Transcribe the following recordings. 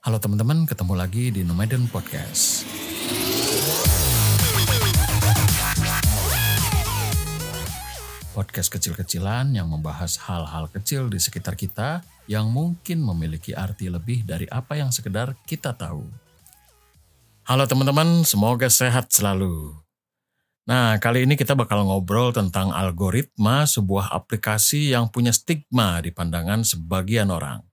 Halo teman-teman, ketemu lagi di Nomaden Podcast. Podcast kecil-kecilan yang membahas hal-hal kecil di sekitar kita yang mungkin memiliki arti lebih dari apa yang sekedar kita tahu. Halo teman-teman, semoga sehat selalu. Nah, kali ini kita bakal ngobrol tentang algoritma sebuah aplikasi yang punya stigma di pandangan sebagian orang.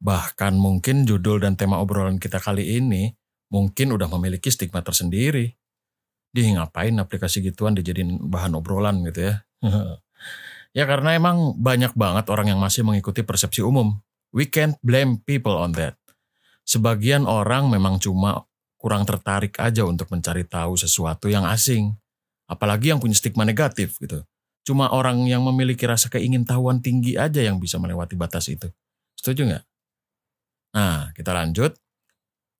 Bahkan mungkin judul dan tema obrolan kita kali ini mungkin udah memiliki stigma tersendiri. Di ngapain aplikasi gituan dijadiin bahan obrolan gitu ya. ya karena emang banyak banget orang yang masih mengikuti persepsi umum. We can't blame people on that. Sebagian orang memang cuma kurang tertarik aja untuk mencari tahu sesuatu yang asing. Apalagi yang punya stigma negatif gitu. Cuma orang yang memiliki rasa keingintahuan tinggi aja yang bisa melewati batas itu. Setuju nggak? Nah, kita lanjut.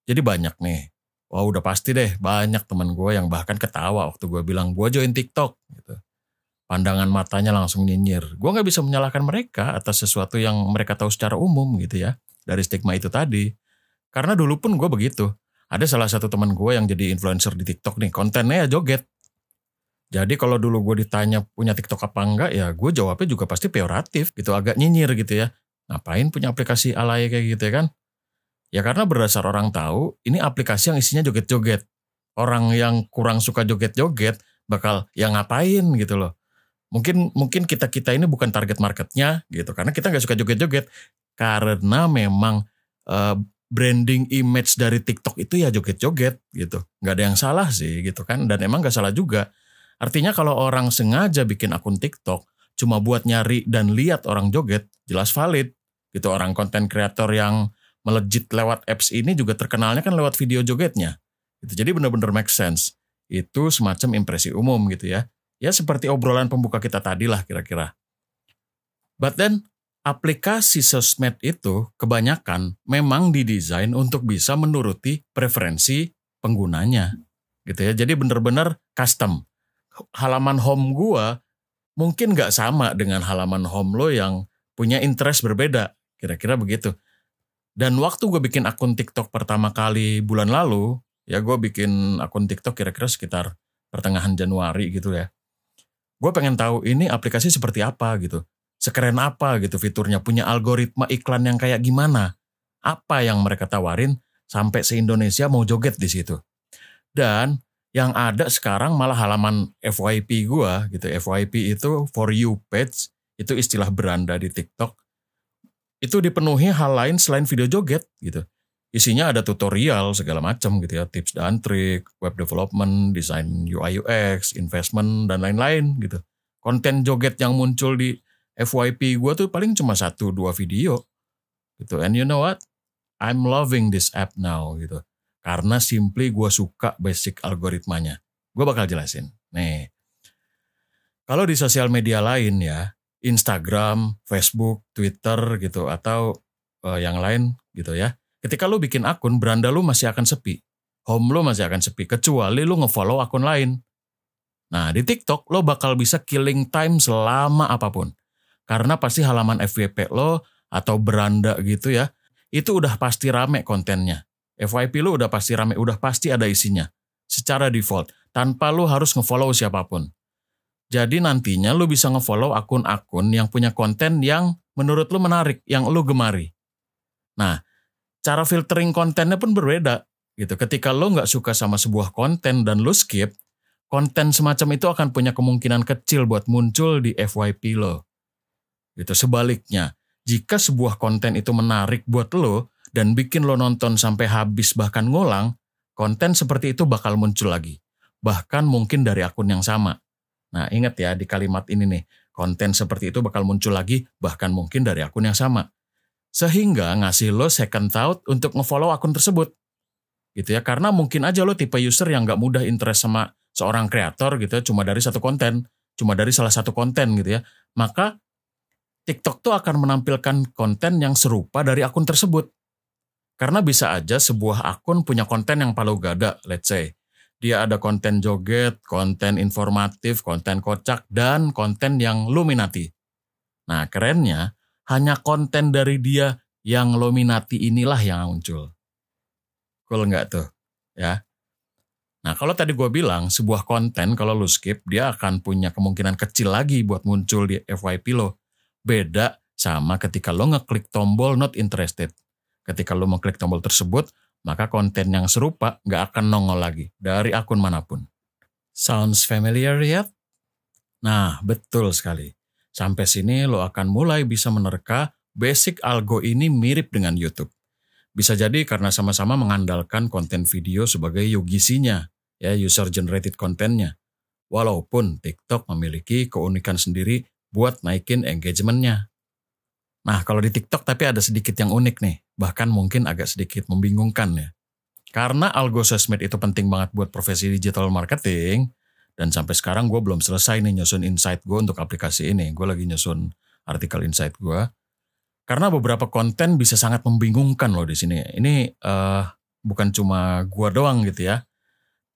Jadi banyak nih. Wah udah pasti deh banyak teman gue yang bahkan ketawa waktu gue bilang gue join TikTok gitu. Pandangan matanya langsung nyinyir. Gue gak bisa menyalahkan mereka atas sesuatu yang mereka tahu secara umum gitu ya. Dari stigma itu tadi. Karena dulu pun gue begitu. Ada salah satu teman gue yang jadi influencer di TikTok nih. Kontennya ya joget. Jadi kalau dulu gue ditanya punya TikTok apa enggak ya gue jawabnya juga pasti peoratif gitu. Agak nyinyir gitu ya. Ngapain punya aplikasi alay kayak gitu ya kan. Ya karena berdasar orang tahu, ini aplikasi yang isinya joget-joget. Orang yang kurang suka joget-joget bakal ya ngapain gitu loh. Mungkin mungkin kita kita ini bukan target marketnya gitu karena kita nggak suka joget-joget karena memang uh, branding image dari TikTok itu ya joget-joget gitu. Nggak ada yang salah sih gitu kan dan emang nggak salah juga. Artinya kalau orang sengaja bikin akun TikTok cuma buat nyari dan lihat orang joget jelas valid gitu orang konten kreator yang melejit lewat apps ini juga terkenalnya kan lewat video jogetnya. Gitu. Jadi benar-benar make sense. Itu semacam impresi umum gitu ya. Ya seperti obrolan pembuka kita tadi lah kira-kira. But then aplikasi sosmed itu kebanyakan memang didesain untuk bisa menuruti preferensi penggunanya. Gitu ya. Jadi benar-benar custom. Halaman home gua mungkin nggak sama dengan halaman home lo yang punya interest berbeda. Kira-kira begitu. Dan waktu gue bikin akun TikTok pertama kali bulan lalu, ya gue bikin akun TikTok kira-kira sekitar pertengahan Januari gitu ya. Gue pengen tahu ini aplikasi seperti apa gitu. Sekeren apa gitu fiturnya, punya algoritma iklan yang kayak gimana. Apa yang mereka tawarin sampai se-Indonesia mau joget di situ. Dan yang ada sekarang malah halaman FYP gue gitu. FYP itu for you page, itu istilah beranda di TikTok itu dipenuhi hal lain selain video joget gitu. Isinya ada tutorial segala macam gitu ya, tips dan trik, web development, desain UI UX, investment dan lain-lain gitu. Konten joget yang muncul di FYP gue tuh paling cuma satu dua video gitu. And you know what? I'm loving this app now gitu. Karena simply gue suka basic algoritmanya. Gue bakal jelasin. Nih, kalau di sosial media lain ya, Instagram, Facebook, Twitter gitu atau uh, yang lain gitu ya. Ketika lu bikin akun, beranda lu masih akan sepi. Home lu masih akan sepi kecuali lu ngefollow akun lain. Nah, di TikTok lo bakal bisa killing time selama apa pun. Karena pasti halaman FYP lo atau beranda gitu ya, itu udah pasti rame kontennya. FYP lo udah pasti rame, udah pasti ada isinya. Secara default, tanpa lo harus ngefollow siapa pun. Jadi nantinya lu bisa ngefollow akun-akun yang punya konten yang menurut lu menarik, yang lu gemari. Nah, cara filtering kontennya pun berbeda gitu. Ketika lu nggak suka sama sebuah konten dan lu skip, konten semacam itu akan punya kemungkinan kecil buat muncul di FYP lo. Gitu. Sebaliknya, jika sebuah konten itu menarik buat lo dan bikin lo nonton sampai habis bahkan ngulang, konten seperti itu bakal muncul lagi. Bahkan mungkin dari akun yang sama. Nah ingat ya di kalimat ini nih, konten seperti itu bakal muncul lagi bahkan mungkin dari akun yang sama. Sehingga ngasih lo second thought untuk ngefollow akun tersebut. Gitu ya, karena mungkin aja lo tipe user yang gak mudah interest sama seorang kreator gitu ya, cuma dari satu konten, cuma dari salah satu konten gitu ya. Maka TikTok tuh akan menampilkan konten yang serupa dari akun tersebut. Karena bisa aja sebuah akun punya konten yang palu gada, let's say dia ada konten joget, konten informatif, konten kocak, dan konten yang lu minati. Nah kerennya, hanya konten dari dia yang lo minati inilah yang muncul. Cool nggak tuh? Ya. Nah kalau tadi gue bilang sebuah konten kalau lo skip dia akan punya kemungkinan kecil lagi buat muncul di FYP lo. Beda sama ketika lo ngeklik tombol not interested. Ketika lo mengklik tombol tersebut, maka konten yang serupa nggak akan nongol lagi dari akun mana pun. Sounds familiar yet? Nah, betul sekali. Sampai sini lo akan mulai bisa menerka basic algo ini mirip dengan YouTube. Bisa jadi karena sama-sama mengandalkan konten video sebagai UGC-nya, ya user generated contentnya. Walaupun TikTok memiliki keunikan sendiri buat naikin engagement-nya. Nah, kalau di TikTok tapi ada sedikit yang unik nih, bahkan mungkin agak sedikit membingungkan ya. Karena algo sosmed itu penting banget buat profesi digital marketing, dan sampai sekarang gue belum selesai nih nyusun insight gue untuk aplikasi ini. Gue lagi nyusun artikel insight gue. Karena beberapa konten bisa sangat membingungkan loh di sini. Ini uh, bukan cuma gua doang gitu ya.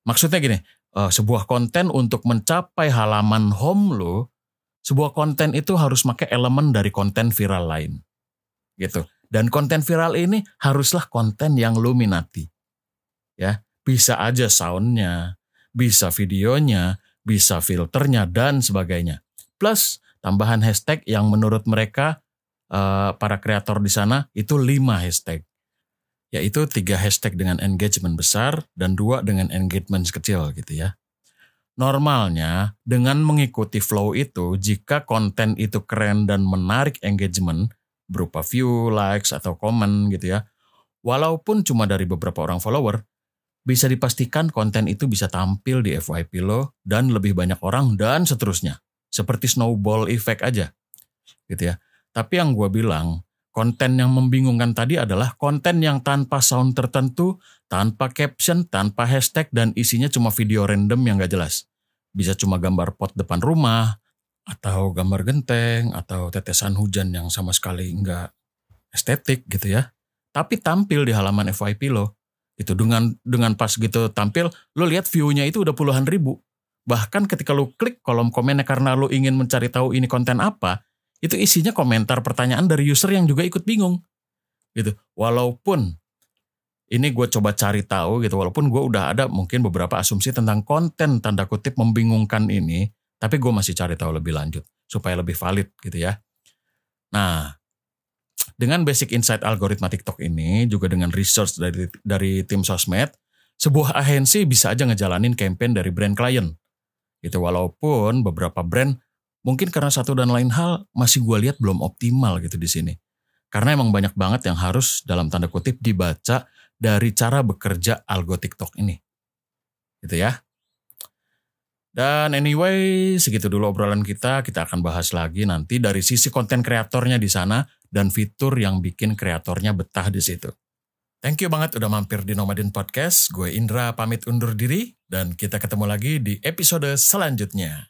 Maksudnya gini, uh, sebuah konten untuk mencapai halaman home lo, sebuah konten itu harus pakai elemen dari konten viral lain. Gitu. Dan konten viral ini haruslah konten yang lo minati. Ya, bisa aja soundnya, bisa videonya, bisa filternya dan sebagainya. Plus tambahan hashtag yang menurut mereka uh, para kreator di sana itu lima hashtag. Yaitu tiga hashtag dengan engagement besar dan dua dengan engagement kecil gitu ya. Normalnya dengan mengikuti flow itu jika konten itu keren dan menarik engagement berupa view, likes atau komen gitu ya. Walaupun cuma dari beberapa orang follower, bisa dipastikan konten itu bisa tampil di FYP lo dan lebih banyak orang dan seterusnya. Seperti snowball effect aja. Gitu ya. Tapi yang gue bilang, konten yang membingungkan tadi adalah konten yang tanpa sound tertentu, tanpa caption, tanpa hashtag, dan isinya cuma video random yang gak jelas. Bisa cuma gambar pot depan rumah, atau gambar genteng, atau tetesan hujan yang sama sekali nggak estetik gitu ya. Tapi tampil di halaman FYP lo. Itu dengan dengan pas gitu tampil, lo lihat view-nya itu udah puluhan ribu. Bahkan ketika lo klik kolom komennya karena lo ingin mencari tahu ini konten apa, itu isinya komentar pertanyaan dari user yang juga ikut bingung gitu walaupun ini gue coba cari tahu gitu walaupun gue udah ada mungkin beberapa asumsi tentang konten tanda kutip membingungkan ini tapi gue masih cari tahu lebih lanjut supaya lebih valid gitu ya nah dengan basic insight algoritma TikTok ini juga dengan research dari dari tim sosmed sebuah agensi bisa aja ngejalanin campaign dari brand klien gitu walaupun beberapa brand mungkin karena satu dan lain hal masih gue lihat belum optimal gitu di sini. Karena emang banyak banget yang harus dalam tanda kutip dibaca dari cara bekerja algo TikTok ini. Gitu ya. Dan anyway, segitu dulu obrolan kita. Kita akan bahas lagi nanti dari sisi konten kreatornya di sana dan fitur yang bikin kreatornya betah di situ. Thank you banget udah mampir di Nomadin Podcast. Gue Indra pamit undur diri dan kita ketemu lagi di episode selanjutnya.